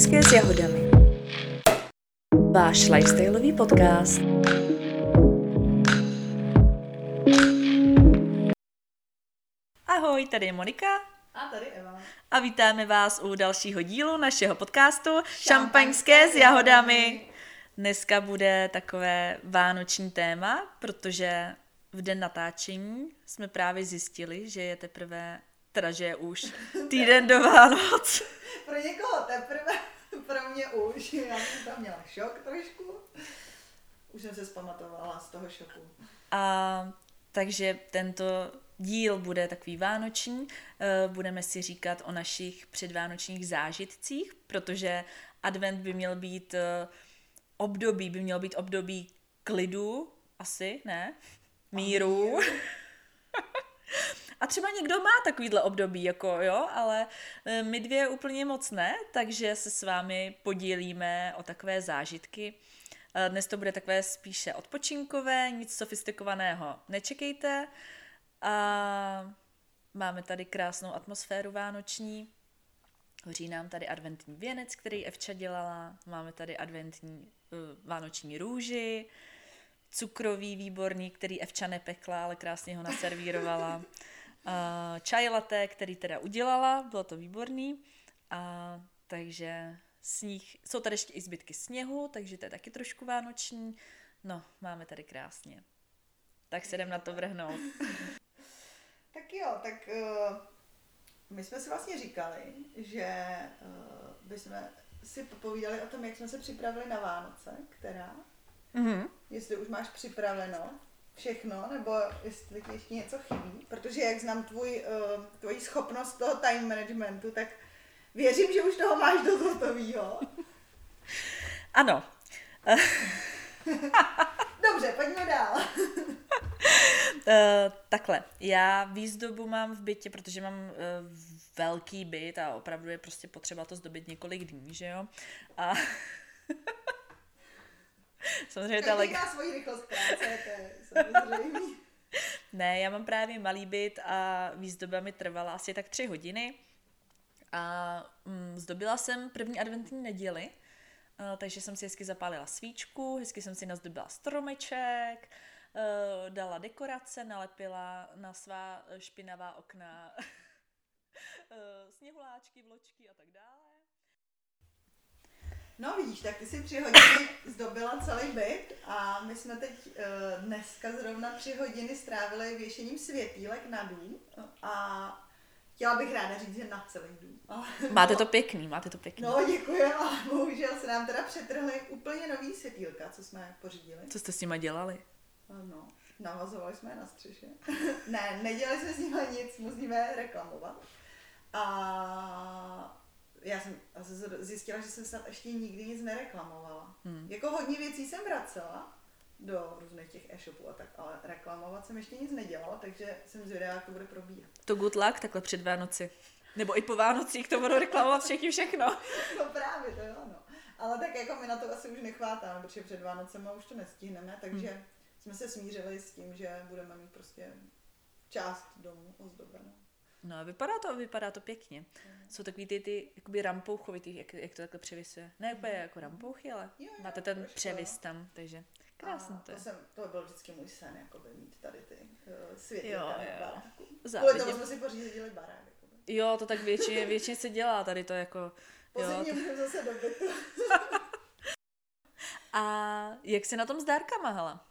Šampaňské s jahodami. Váš lifestyleový podcast. Ahoj, tady je Monika. A tady Eva. A vítáme vás u dalšího dílu našeho podcastu Šampaňské s jahodami. Dneska bude takové vánoční téma, protože v den natáčení jsme právě zjistili, že je teprve, teda že je už týden do Vánoc. Pro někoho teprve, pro mě už. Já jsem tam měla šok trošku. Už jsem se zpamatovala z toho šoku. A takže tento díl bude takový vánoční. Eh, Budeme si říkat o našich předvánočních zážitcích, protože advent by měl být eh, období, by mělo být období klidu, asi, ne? Míru. A třeba někdo má takovýhle období, jako jo, ale eh, my dvě úplně moc ne, takže se s vámi podílíme o takové zážitky. Eh, Dnes to bude takové spíše odpočinkové, nic sofistikovaného nečekejte. A máme tady krásnou atmosféru vánoční. Hoří nám tady adventní věnec, který Evča dělala. Máme tady adventní uh, vánoční růži, cukrový výborný, který Evča nepekla, ale krásně ho naservírovala. Uh, čaj latte, který teda udělala, bylo to výborný. A takže sníh, jsou tady ještě i zbytky sněhu, takže to je taky trošku vánoční. No, máme tady krásně. Tak se jdem na to vrhnout. Tak jo, tak uh, my jsme si vlastně říkali, že uh, bychom si povídali o tom, jak jsme se připravili na Vánoce, která, Mhm. jestli už máš připraveno všechno, nebo jestli ti ještě něco chybí, protože jak znám tvůj, uh, tvoji schopnost toho time managementu, tak věřím, že už toho máš dost hotovýho. Ano, Dobře, pojďme dál. Uh, takhle, já výzdobu mám v bytě, protože mám uh, velký byt a opravdu je prostě potřeba to zdobit několik dní, že jo? A samozřejmě ta leg... má svoji rychlost práce, to je samozřejmě. Ne, já mám právě malý byt a výzdoba mi trvala asi tak tři hodiny. A mm, zdobila jsem první adventní neděli, uh, takže jsem si hezky zapálila svíčku, hezky jsem si nazdobila stromeček, uh, dala dekorace, nalepila na svá špinavá okna eh, sněhuláčky, vločky a tak dále. No vidíš, tak ty si tři hodiny zdobila celý byt a my jsme teď uh, dneska zrovna tři hodiny strávili věšením světýlek na dům a chtěla bych ráda říct, že na celý dům. Ale- Máte to pěkný, máte to pěkný. No děkuji, ale bohužel se nám teda přetrhly úplně nový světýlka, co jsme pořídili. Co jste s nima dělali? No, navazovali jsme je na střeše. ne, nedělali jsme s nimi nic, musíme reklamovat. A já jsem zjistila, že jsem snad ještě nikdy nic nereklamovala. Hmm. Jako hodně věcí jsem vracela do různých těch e-shopů a tak, ale reklamovat jsem ještě nic nedělala, takže jsem zvědavá, jak to bude probíhat. To good luck takhle před Vánoci. Nebo i po Vánocích to budou reklamovat všichni všechno. No právě, to jo, no. Ale tak jako my na to asi už nechvátáme, protože před Vánocema už to nestihneme, takže Hmm. jsme se smířili s tím, že budeme mít prostě část domu ozdobenou. No a vypadá to, vypadá to pěkně. Jsou takový ty, ty jakoby rampouchovitý, jak, jak to takhle převisuje. Ne úplně jako rampouchy, ale Jo, jo, máte ten trošku, převis jo. tam, takže krásný A to je. to, jsem, to byl vždycky můj sen, jakoby mít tady ty uh, světy Jo, na jo. baráku. Kvůli tomu jsme si pořídili barák. Jakoby. Jo, to tak většině, většině se dělá tady to jako... Jo, Pozorně to... můžeme zase do bytu. A jak se na tom s dárkama, hala?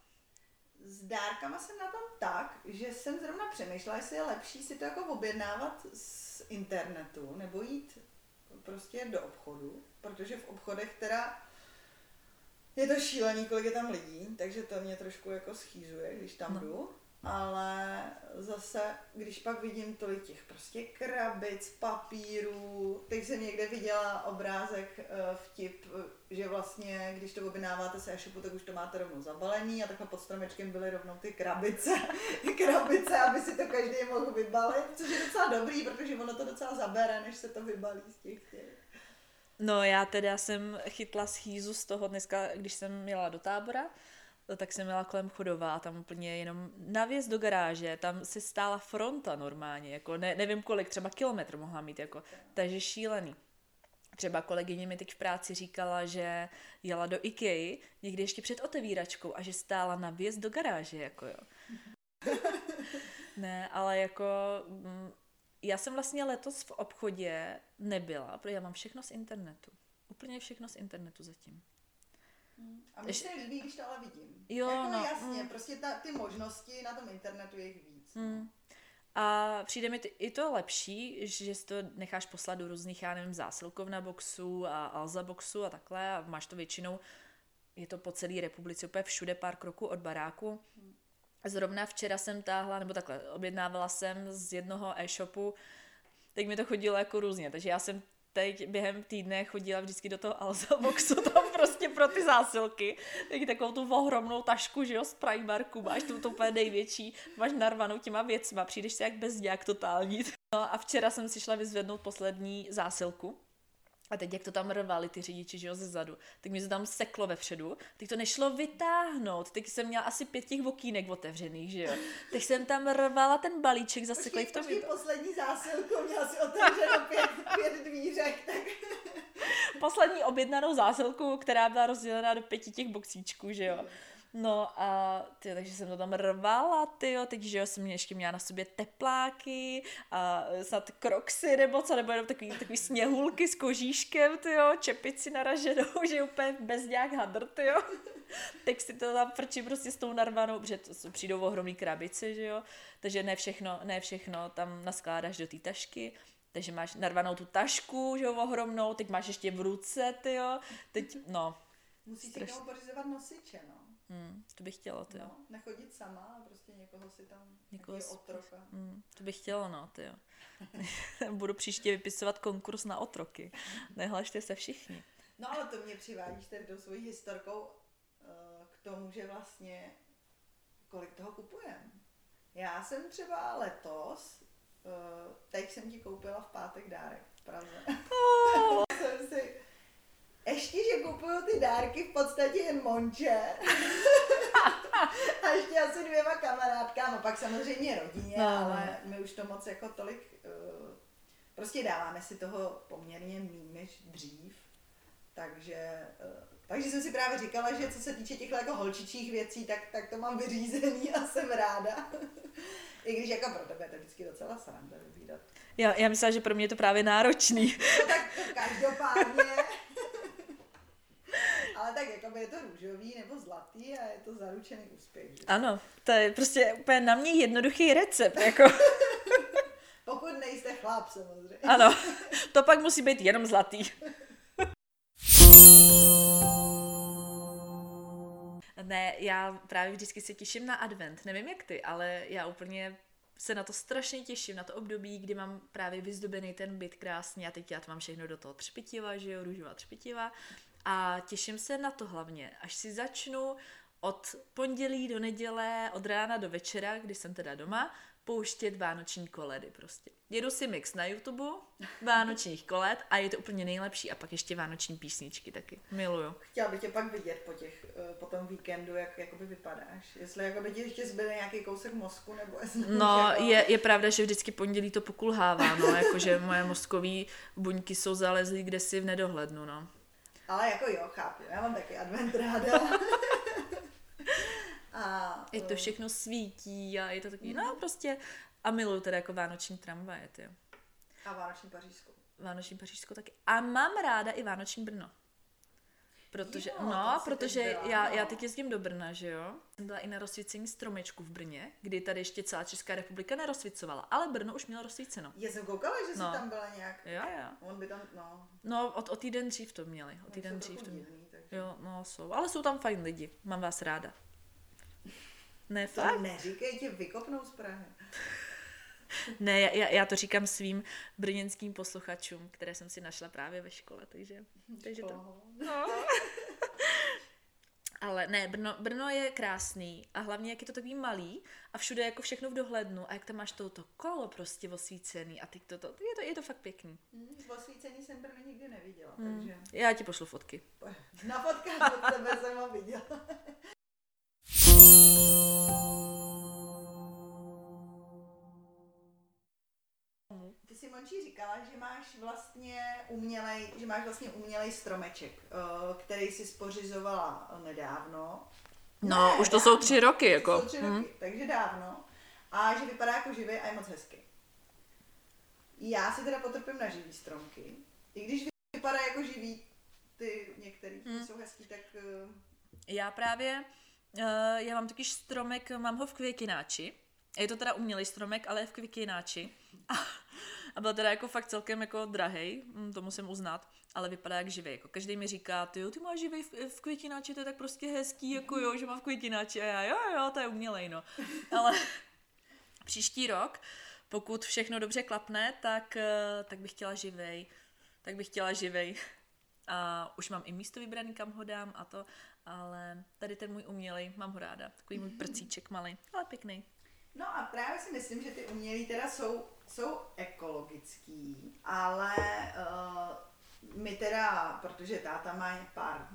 S dárkama jsem na tom tak, že jsem zrovna přemýšlela, jestli je lepší si to jako objednávat z internetu, nebo jít prostě do obchodu, protože v obchodech teda je to šílený, kolik je tam lidí, takže to mě trošku jako schýzuje, když tam No. jdu. Ale zase, když pak vidím tolik těch prostě krabic, papírů, teď jsem někde viděla obrázek, eh, vtip, že vlastně, když to objednáváte se e-shopu, tak už to máte rovnou zabalený a takhle pod stromečkem byly rovnou ty krabice, krabice, aby si to každý mohl vybalit, což je docela dobrý, protože ono to docela zabere, než se to vybalí z těch těch. No já teda jsem chytla schýzu z toho dneska, když jsem jela do tábora, tak jsem jela kolem Chodova a tam úplně jenom na do garáže, tam se stála fronta normálně, jako ne, nevím kolik, třeba kilometr mohla mít, jako, takže šílený. Třeba kolegyně mi teď v práci říkala, že jela do IKEA někdy ještě před otevíračkou a že stála na vjezd do garáže, jako jo. ne, ale jako mm, já jsem vlastně letos v obchodě nebyla, protože já mám všechno z internetu. Úplně všechno z internetu zatím. A mně se líbí, když to ale vidím. Jo, jako no, jasně, mm. prostě ta, ty možnosti na tom internetu je jich víc. no. Hmm. A přijde mi t- i to lepší, že si to necháš poslat do různých, já nevím, zásilkovna boxů a Alza boxů a takhle a máš to většinou, je to po celé republice, úplně všude pár kroků od baráku. Zrovna včera jsem táhla, nebo takhle, objednávala jsem z jednoho e-shopu, teď mi to chodilo jako různě, takže já jsem teď během týdne chodila vždycky do toho Alza boxu tam prostě pro ty zásilky. Taky takovou tu ohromnou tašku, že jo, z Primarku, máš tu, tu úplně největší, máš narvanou těma věcma, přijdeš si jak bezďák totální. No a včera jsem si šla vyzvednout poslední zásilku. A teď, jak to tam rvali ty řidiči, že jo, ze zadu, tak mi to tam seklo vepředu, teď to nešlo vytáhnout, teď jsem měla asi pět těch okýnek otevřených, že jo. Tak jsem tam rvala ten balíček zaseklý v tom. Počkej, poslední zásilku, měla si otevřeno pět, pět dvířek, tak poslední objednanou zásilku, která byla rozdělená do pěti těch boxíčků, že jo. No a ty, takže jsem to tam rvala, ty jo, teď, že jo, jsem ještě měla na sobě tepláky a snad kroxy nebo co, nebo jenom takový, takový sněhulky s kožíškem, ty jo, čepici naraženou, že úplně bez nějak hadr, ty jo. Tak si to tam frčí prostě s tou narvanou, protože to přijdou ohromný krabice, že jo. Takže ne všechno, ne všechno tam naskládáš do té tašky. Takže máš narvanou tu tašku, že jo, ohromnou, teď máš ještě v ruce, ty jo. Teď, no, musí si Strašně. tomu pořizovat nosiče, no. Hmm, to bych chtěla, ty jo. no. Nechodit sama, ale prostě někoho si tam, Někoho otroka. Hmm, to bych chtěla, no, ty jo. Budu příště vypisovat konkurs na otroky. Nehlašte se všichni. No ale to mě přivádíš tady tou svojí historkou eh, k tomu, že vlastně kolik toho kupujeme. Já jsem třeba letos, eh, teď jsem ti koupila v pátek dárek v Praze. jsem si, ještě, že kupuju ty dárky v podstatě jen Monče. a ještě asi dvěma kamarádkám, a pak samozřejmě rodině, No, no, no. ale my už to moc jako tolik, eh, prostě dáváme si toho poměrně méně než dřív. Takže, eh, takže jsem si právě říkala, že co se týče těchto jako holčičích věcí, tak, tak to mám vyřízený a jsem ráda. I když jako pro tebe je to vždycky docela sranda vybírat. Já, já myslela, že pro mě je to právě náročný. No tak to každopádně. Tak jako je to růžový nebo zlatý a je to zaručený úspěch. Že? Ano, to je prostě úplně na mě jednoduchý recept, jako, Pokud nejste chlap samozřejmě. ano, to pak musí být jenom zlatý. Ne, já právě vždycky se těším na advent. Nevím jak ty, ale já úplně se na to strašně těším, na to období, kdy mám právě vyzdobený ten byt krásně a teď já to mám všechno do toho třpitiva, že jo, růžová třpitiva a těším se na to hlavně, až si začnu od pondělí do neděle, od rána do večera, kdy jsem teda doma, pouštět vánoční koledy prostě. Jedu si mix na YouTube vánočních koled a je to úplně nejlepší a pak ještě vánoční písničky taky. Miluju. Chtěla bych tě pak vidět po, těch, eh, po tom víkendu, jak jakoby vypadáš. Jestli jakoby ti ještě zbyl nějaký kousek mozku, nebo jestli No, jako... je, je pravda, že vždycky pondělí to pokulhává, no, jakože moje mozkové buňky jsou zalezlý kde si v nedohlednu, no. Ale jako jo, chápu. Já mám taky advent ráda. a, Je to eh, všechno svítí a je to takový, no prostě, a miluju teda jako vánoční tramvaje, ty. A vánoční pařížskou. Vánoční Pařížsko taky. A mám ráda i Vánoční Brno. Protože, Jo, no, protože byla, já, no. já teď jezdím do Brna, že jo. Jsem byla i na rozsvícení stromečku v Brně, kdy tady ještě celá Česká republika nerozsvícovala, ale Brno už mělo rozsvíceno. Já jsem koukala, že jsi No. tam byla nějak. Jo, jo. On by tam, no, No, od, o týden dřív to měli, o oni týden dřív to měli. divný, takže. Jo, no jsou, ale jsou tam fajn lidi, mám vás ráda. Ne, To fakt? neříkej, tě vykopnou z Prahy. Ne, já, já to říkám svým brněnským posluchačům, které jsem si našla právě ve škole, takže, takže to... No. Ale ne, Brno, Brno je krásný a hlavně jak je to takový malý a všude jako všechno v dohlednu a jak tam máš to, to kolo prostě osvícený a teď to, to, je to, je to fakt pěkný. Hm, Osvícení jsem Brno nikdy neviděla, Hmm. takže Já ti pošlu fotky. na fotkách od tebe jsem ho viděla. Mončí říkala, že máš vlastně umělej, že máš vlastně umělej stromeček, uh, který si spořizovala nedávno. No, ne, už to dávno. jsou tři roky, jako. Jsou tři hmm. roky, takže dávno. A že vypadá jako živý a je moc hezky. Já si teda potrpím na živý stromky. I když vypadá jako živý, ty některý hmm. jsou hezký, tak... Uh... Já právě, já mám totiž stromek, mám ho v květináči. Je to teda umělý stromek, ale je v květináči. A, a byl teda jako fakt celkem jako drahej, hm, to musím uznat, ale vypadá jak živý. Jako každý mi říká, ty jo, ty máš živý v, v květináči, to je tak prostě hezký, jako jo, že má v květináči. A já, jo, jo, to je umělej, no. Ale příští rok, pokud všechno dobře klapne, tak, eh, tak bych chtěla živej. Tak bych chtěla živej. A už mám i místo vybraný, kam ho dám a to, ale tady ten můj umělej, mám ho ráda. Takový můj prcíček malý, ale pěkný. No a právě si myslím, že ty umělý teda jsou, jsou ekologický, ale uh, my teda, protože táta má pár,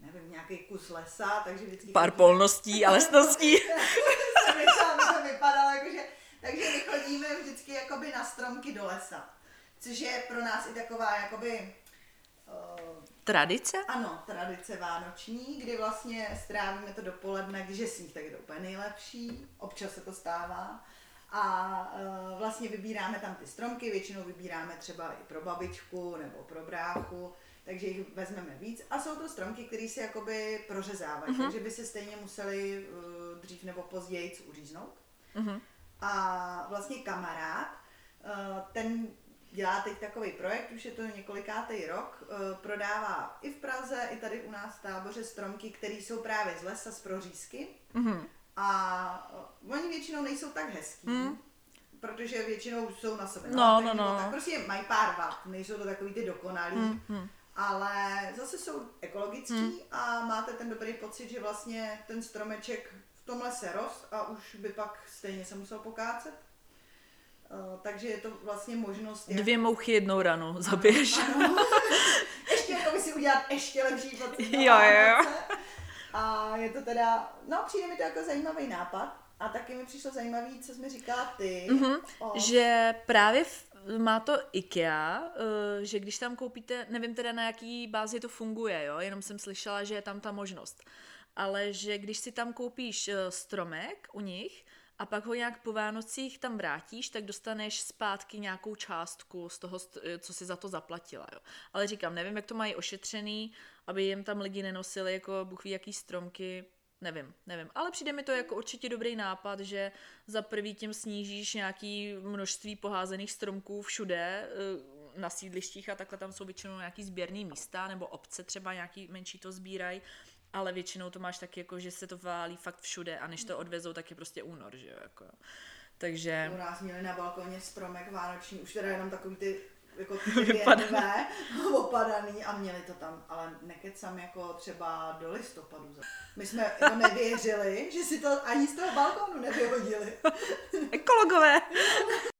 nevím, nějaký kus lesa, takže vždycky... Pár polností a lesností. to vypadalo, jakože, takže my chodíme vždycky jakoby na stromky do lesa, což je pro nás i taková jakoby uh, Tradice? Ano, tradice vánoční, kdy vlastně strávíme to dopoledne, když je sníh, tak je to úplně nejlepší, občas se to stává. A uh, vlastně vybíráme tam ty stromky, většinou vybíráme třeba i pro babičku nebo pro bráchu, takže jich vezmeme víc. A jsou to stromky, které se jakoby prořezávají, uh-huh. takže by se stejně museli uh, dřív nebo později uříznout. Uh-huh. A vlastně kamarád, uh, ten dělá teď takový projekt, už je to několikátý rok, prodává i v Praze, i tady u nás v táboře stromky, které jsou právě z lesa, z prořízky. Mm-hmm. A eh, oni většinou nejsou tak hezký, mm. protože většinou jsou na sebe. No, no, no. Tak prostě mají pár vat, nejsou to takový ty dokonalý. Mm-hmm. Ale zase jsou ekologický mm. a máte ten dobrý pocit, že vlastně ten stromeček v tom lese rost a už by pak stejně se musel pokácet. Uh, takže je to vlastně možnost... Jak... Dvě mouchy jednou ranu zabiješ. Ano, ano. ještě jako by si udělat ještě lepší pocit. Jo, jo. A je to teda, no přijde mi to jako zajímavý nápad. A taky mi přišlo zajímavý, co jsi mi říkala ty. Mm-hmm, o... Že právě v, má to IKEA, uh, že když tam koupíte, nevím teda na jaký bázi to funguje, jo, jenom jsem slyšela, že je tam ta možnost. Ale že když si tam koupíš uh, stromek u nich, a pak ho nějak po Vánocích tam vrátíš, tak dostaneš zpátky nějakou částku z toho, co si za to zaplatila. Jo. Ale říkám, nevím, jak to mají ošetřený, aby jim tam lidi nenosili jako buchví jaký stromky, nevím, nevím. Ale přijde mi to jako určitě dobrý nápad, že za prvý tím snížíš nějaký množství poházených stromků všude, eh, na sídlištích a takhle tam jsou většinou nějaký sběrný místa, nebo obce třeba nějaký menší to sbírají ale většinou to máš tak jako, že se to válí fakt všude a než to odvezou, tak je prostě únor, že jo, jako. Takže... U nás měli na balkoně stromek vánoční, už teda jenom takový ty jako věnvé, opadaný a měli to tam, ale nekecam jako třeba do listopadu. My jsme jako nevěřili, že si to ani z toho balkonu nevyhodili. Ekologové.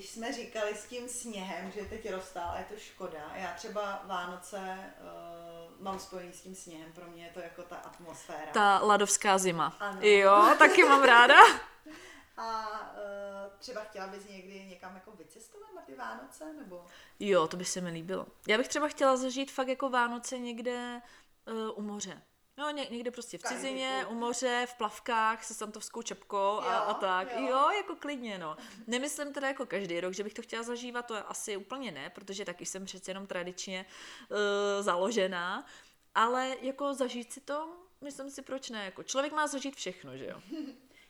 když jsme říkali s tím sněhem, že teď roztál a je to škoda, já třeba Vánoce uh, mám spojený s tím sněhem, pro mě je to jako ta atmosféra. Ta ladovská zima. Ano. Jo, taky mám ráda. A uh, třeba chtěla bys někdy někam jako vycestovat na ty Vánoce, nebo? Jo, to by se mi líbilo. Já bych třeba chtěla zažít fakt jako Vánoce někde uh, u moře. No, ně, někde prostě v cizině, u moře, v plavkách, se santovskou čepkou a, jo, a tak. Jo. jo, jako klidně, no. Nemyslím teda jako každý rok, že bych to chtěla zažívat, to asi úplně ne, protože taky jsem přece jenom tradičně uh, založená, ale jako zažít si to, myslím si, proč ne. Jako člověk má zažít všechno, že jo.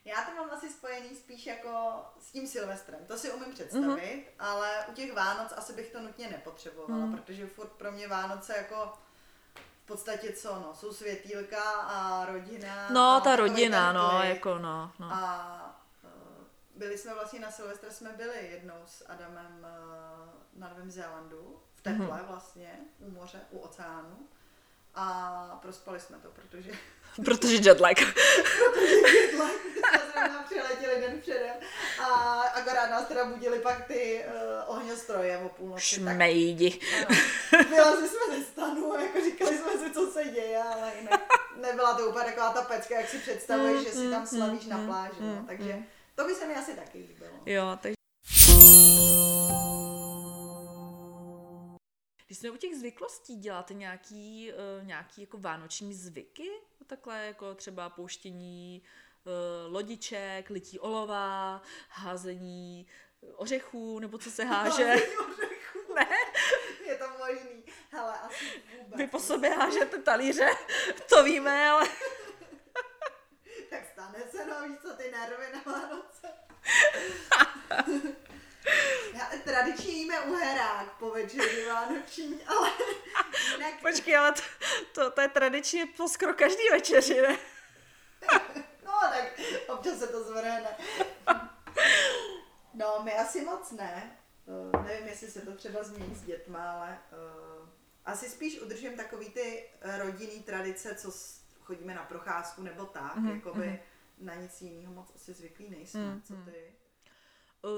Já to mám asi spojený spíš jako s tím Silvestrem, to si umím představit, mm-hmm. ale u těch Vánoc asi bych to nutně nepotřebovala, mm. protože furt pro mě Vánoce jako podstatě co, no, jsou světýlka a rodina. No, a ta rodina, no, jako no, no. A uh, byli jsme vlastně na Silvestre, jsme byli jednou s Adamem uh, na Novém Zélandu, v teple mm-hmm. vlastně, u moře, u oceánu. A prospali jsme to, protože... protože jetlag. protože jetlag. jsme přiletěli den předem. A akorát nás teda budili pak ty uh, ohňostroje o půlnoci. Šmejdi. Vylezli jsme ze stanu a jako říkali jsme si, co se děje, ale jinak ne, nebyla to úplně taková ta pecka, jak si představuješ, že si tam slavíš na pláži, no. takže to by se mi asi taky líbilo. Jo, takže... Když jsme u těch zvyklostí, děláte nějaký, uh, nějaký jako vánoční zvyky? Takhle jako třeba pouštění uh, lodiček, lití olova, házení ořechů, nebo co se háže? Ne? Je to možný. Hele, asi vůbec. Vy po sobě hážete talíře, to víme, ale... tak stane se, no víš co, ty nervy na Vánoce. Já, tradičně jíme uherák po večeři vánoční, ale jinak... Počkej, ale to, to, to je tradičně po skoro každý večeři, ne? No, tak občas se to zvrhne. No, my asi moc ne. Uh, nevím, jestli se to třeba změní s dětma, ale uh, asi spíš udržím takový ty rodinný tradice, co s, chodíme na procházku nebo tak, mm-hmm. jakoby mm-hmm. na nic jiného moc asi zvyklý nejsme. Mm-hmm. Co ty? Uh,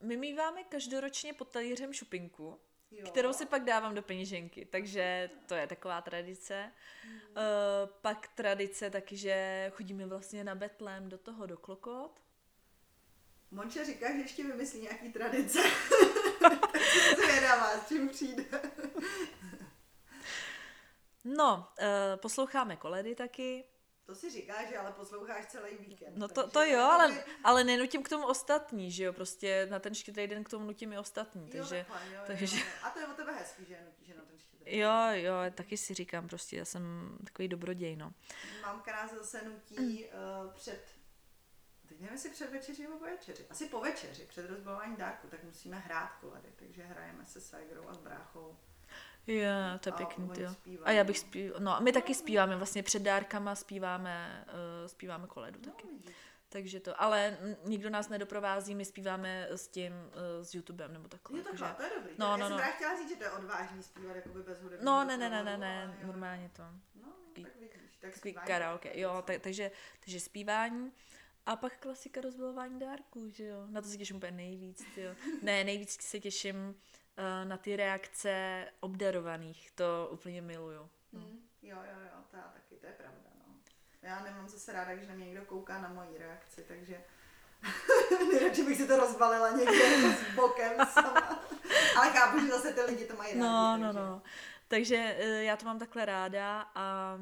my míváme každoročně pod talířem šupinku, jo. kterou si pak dávám do peněženky, takže to je taková tradice. Mm. Uh, pak tradice taky, že chodíme vlastně na Betlém do toho, do Klokot. Monče říká, že ještě vymyslí nějaký tradice. zvědavá, s čím přijde. no, uh, posloucháme koledy taky. To si říkáš, že ale posloucháš celý víkend. No to, to jo, ale, ale nenutím k tomu ostatní, že jo, prostě na ten štědrý den k tomu nutím i ostatní, takže... Jo, takhle, jo, takže... Jo, A to je o tebe hezký, že nutíš na ten štědrý Jo, jo, taky si říkám prostě, já jsem takový dobroděj, no. Mamka nás zase nutí uh, před teď nevím, jestli před večeří nebo po večeři. Asi po večeři, před rozbalování dárku, tak musíme hrát koledy, takže hrajeme se Ségrou a s bráchou. Jo, to je pěkný, jo. A já bych zpíval, no a my taky zpíváme, vlastně před dárkama zpíváme, uh, zpíváme koledu taky. No, takže to, ale nikdo nás nedoprovází, my zpíváme s tím, uh, s YouTubem nebo takhle. Jo, takhle, to je dobrý. No, no, no. Já jsem chtěla říct, že to je odvážný zpívat jakoby bez hudebního No, ne, ne, ne, ne, ne, normálně to. No, tak vidíš. Tak takový karaoke, jo, tak, takže, takže zpívání. A pak klasika rozbalování dárků, že jo. Na to se těším úplně nejvíc, jo. Ne, nejvíc se těším na ty reakce obdarovaných. To úplně miluju. Mm, jo, jo, jo, to taky, to je pravda, no. Já nemám zase ráda, když na mě někdo kouká na moji reakci, takže nejradši bych si to rozbalila někde s bokem sama. Ale chápu, že zase ty lidi to mají no, rádi. No, no, no. Takže uh, já to mám takhle ráda a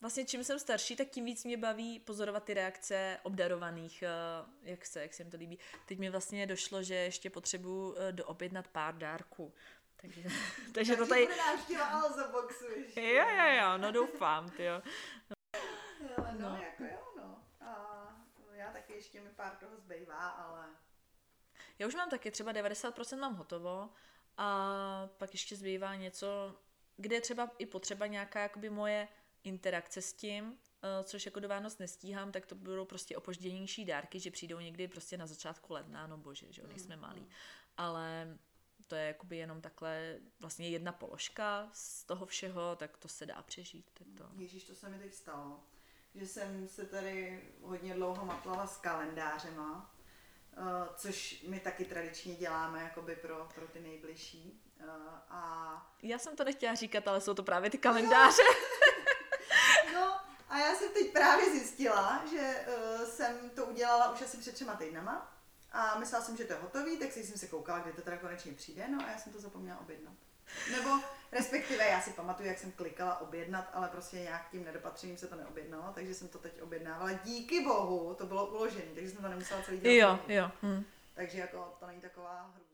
vlastně čím jsem starší, tak tím víc mě baví pozorovat ty reakce obdarovaných, uh, jak se, jak se jim to líbí. Teď mi vlastně došlo, že ještě potřebuji uh, doobjednat pár dárků. Takže, takže to tady... boxu ještě. Jo, jo, jo, no doufám, ty jo. No, no, jako jo, no. A já taky ještě mi pár toho zbývá, ale... Já už mám taky třeba 90% mám hotovo a pak ještě zbývá něco, kde je třeba i potřeba nějaká jakoby moje interakce s tím, eh, což jako do Vánoc nestíhám, tak to budou prostě opožděnější dárky, že přijdou někdy prostě na začátku ledna, no bože, že jo, nejsme Mm, malí. Ale to je jakoby jenom takhle vlastně jedna položka z toho všeho, tak to se dá přežít. Tak to... Ježíš, to se mi teď stalo, že jsem se tady hodně dlouho matlala s kalendářema, uh, což my taky tradičně děláme jakoby pro, pro ty nejbližší. Uh, a... Já jsem to nechtěla říkat, ale jsou to právě ty kalendáře. no a já jsem teď právě zjistila, že uh, jsem to udělala už asi před třema týdnama a myslela jsem, že to je hotový, tak jsem se koukala, kdy to teda konečně přijde, no a já jsem to zapomněla objednat. Nebo respektive já si pamatuju, jak jsem klikala objednat, ale prostě nějak tím nedopatřením se to neobjednalo, takže jsem to teď objednávala. Díky bohu to bylo uložené, takže jsem to nemusela celý dělat. Jo, jo. Hm. Takže jako to není taková hrůza,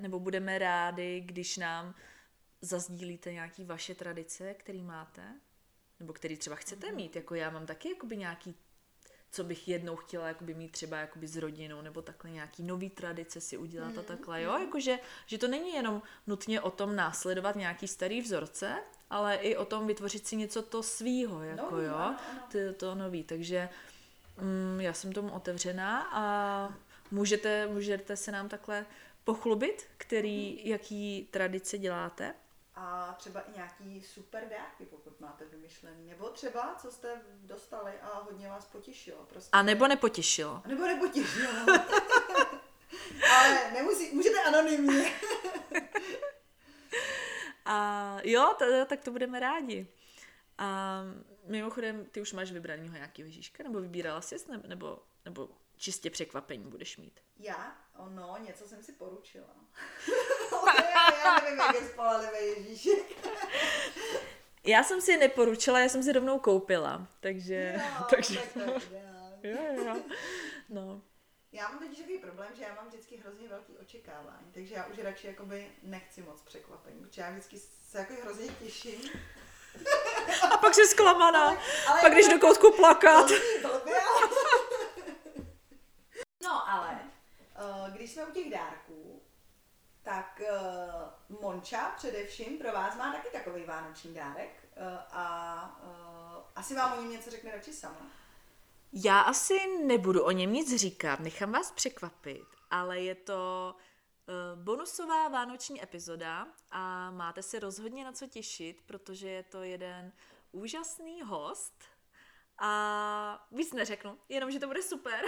Nebo budeme rádi, když nám zazdílíte nějaký vaše tradice, který máte, nebo který třeba chcete mít. Jako já mám taky jakoby nějaký co bych jednou chtěla jakoby mít třeba jakoby s rodinou, nebo takhle nějaký nový tradice si udělat a takhle, jo, jakože, že to není jenom nutně o tom následovat nějaký starý vzorce, ale i o tom vytvořit si něco to svýho, jako Nový, jo, ano, ano. to, to nový, takže mm, já jsem tomu otevřená a můžete, můžete se nám takhle pochlubit, který, jaký tradice děláte. A třeba i nějaký super dárky, pokud máte vymyšlený. Nebo třeba, co jste dostali a hodně vás potěšilo. Prostě. A nebo nepotěšilo. A nebo nepotěšilo. Ale nemusí, můžete anonymně. A jo, tak to budeme rádi. A mimochodem, ty už máš vybranýho nějakého Ježíška? Nebo vybírala jsi, nebo, nebo, nebo čistě překvapení budeš mít? Já? Ono, něco jsem si poručila. já, nevím, jak je spolehlivý Ježíšek. Já jsem si neporučila, já jsem si rovnou koupila, takže... Jo, takže tak to jo, jo, jo. No. Já mám totiž takový problém, že já mám vždycky hrozně velký očekávání, takže já už radši jakoby nechci moc překvapení, protože já vždycky se jako hrozně těším. A pak jsi zklamaná. Ale- ale pak když do koutku plakat. Blbě, ale- No ale, eh, když jsme u těch dárků, tak eh, Monča především pro vás má taky takový vánoční dárek eh, a asi vám o něm něco řekne radši sama. Já asi nebudu o něm nic říkat, nechám vás překvapit, ale je to bonusová vánoční epizoda a máte se rozhodně na co těšit, protože je to jeden úžasný host a víc neřeknu, jenom, že to bude super.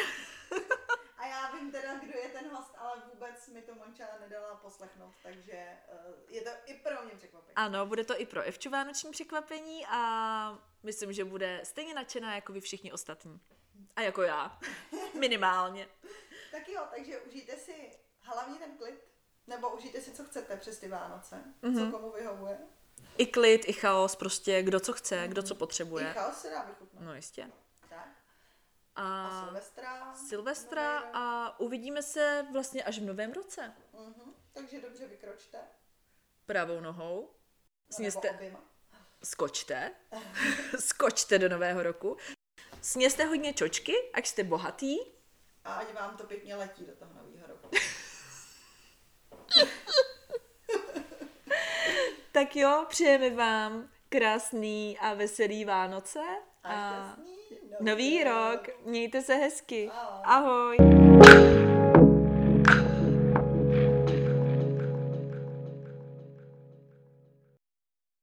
A já vím teda, kdo je ten host, ale vůbec mi to Monča nedala poslechnout, takže eh, je to i pro mě překvapení. Ano, bude to i pro Evču vánoční překvapení a myslím, že bude stejně nadšená jako vy všichni ostatní. A jako já. Minimálně. Tak jo, takže užijte si hlavně ten klid, nebo užijte si, co chcete přes ty Vánoce, Mhm. co komu vyhovuje. I klid, i chaos, prostě kdo co chce, kdo co I potřebuje. chaos se dá vychutnat. No jistě. Tak. A A Silvestra. Silvestra a uvidíme se vlastně až v novém roce. Mhm. Takže dobře vykročte. Pravou nohou. No, Sněste, oběma. skočte. skočte do nového roku. Sněste hodně čočky, ať jste bohatý. A ať vám to pěkně letí do toho nového roku. Tak jo, přejeme vám krásný a veselý Vánoce. A šťastný nový rok. Mějte se hezky. Ahoj. Ahoj.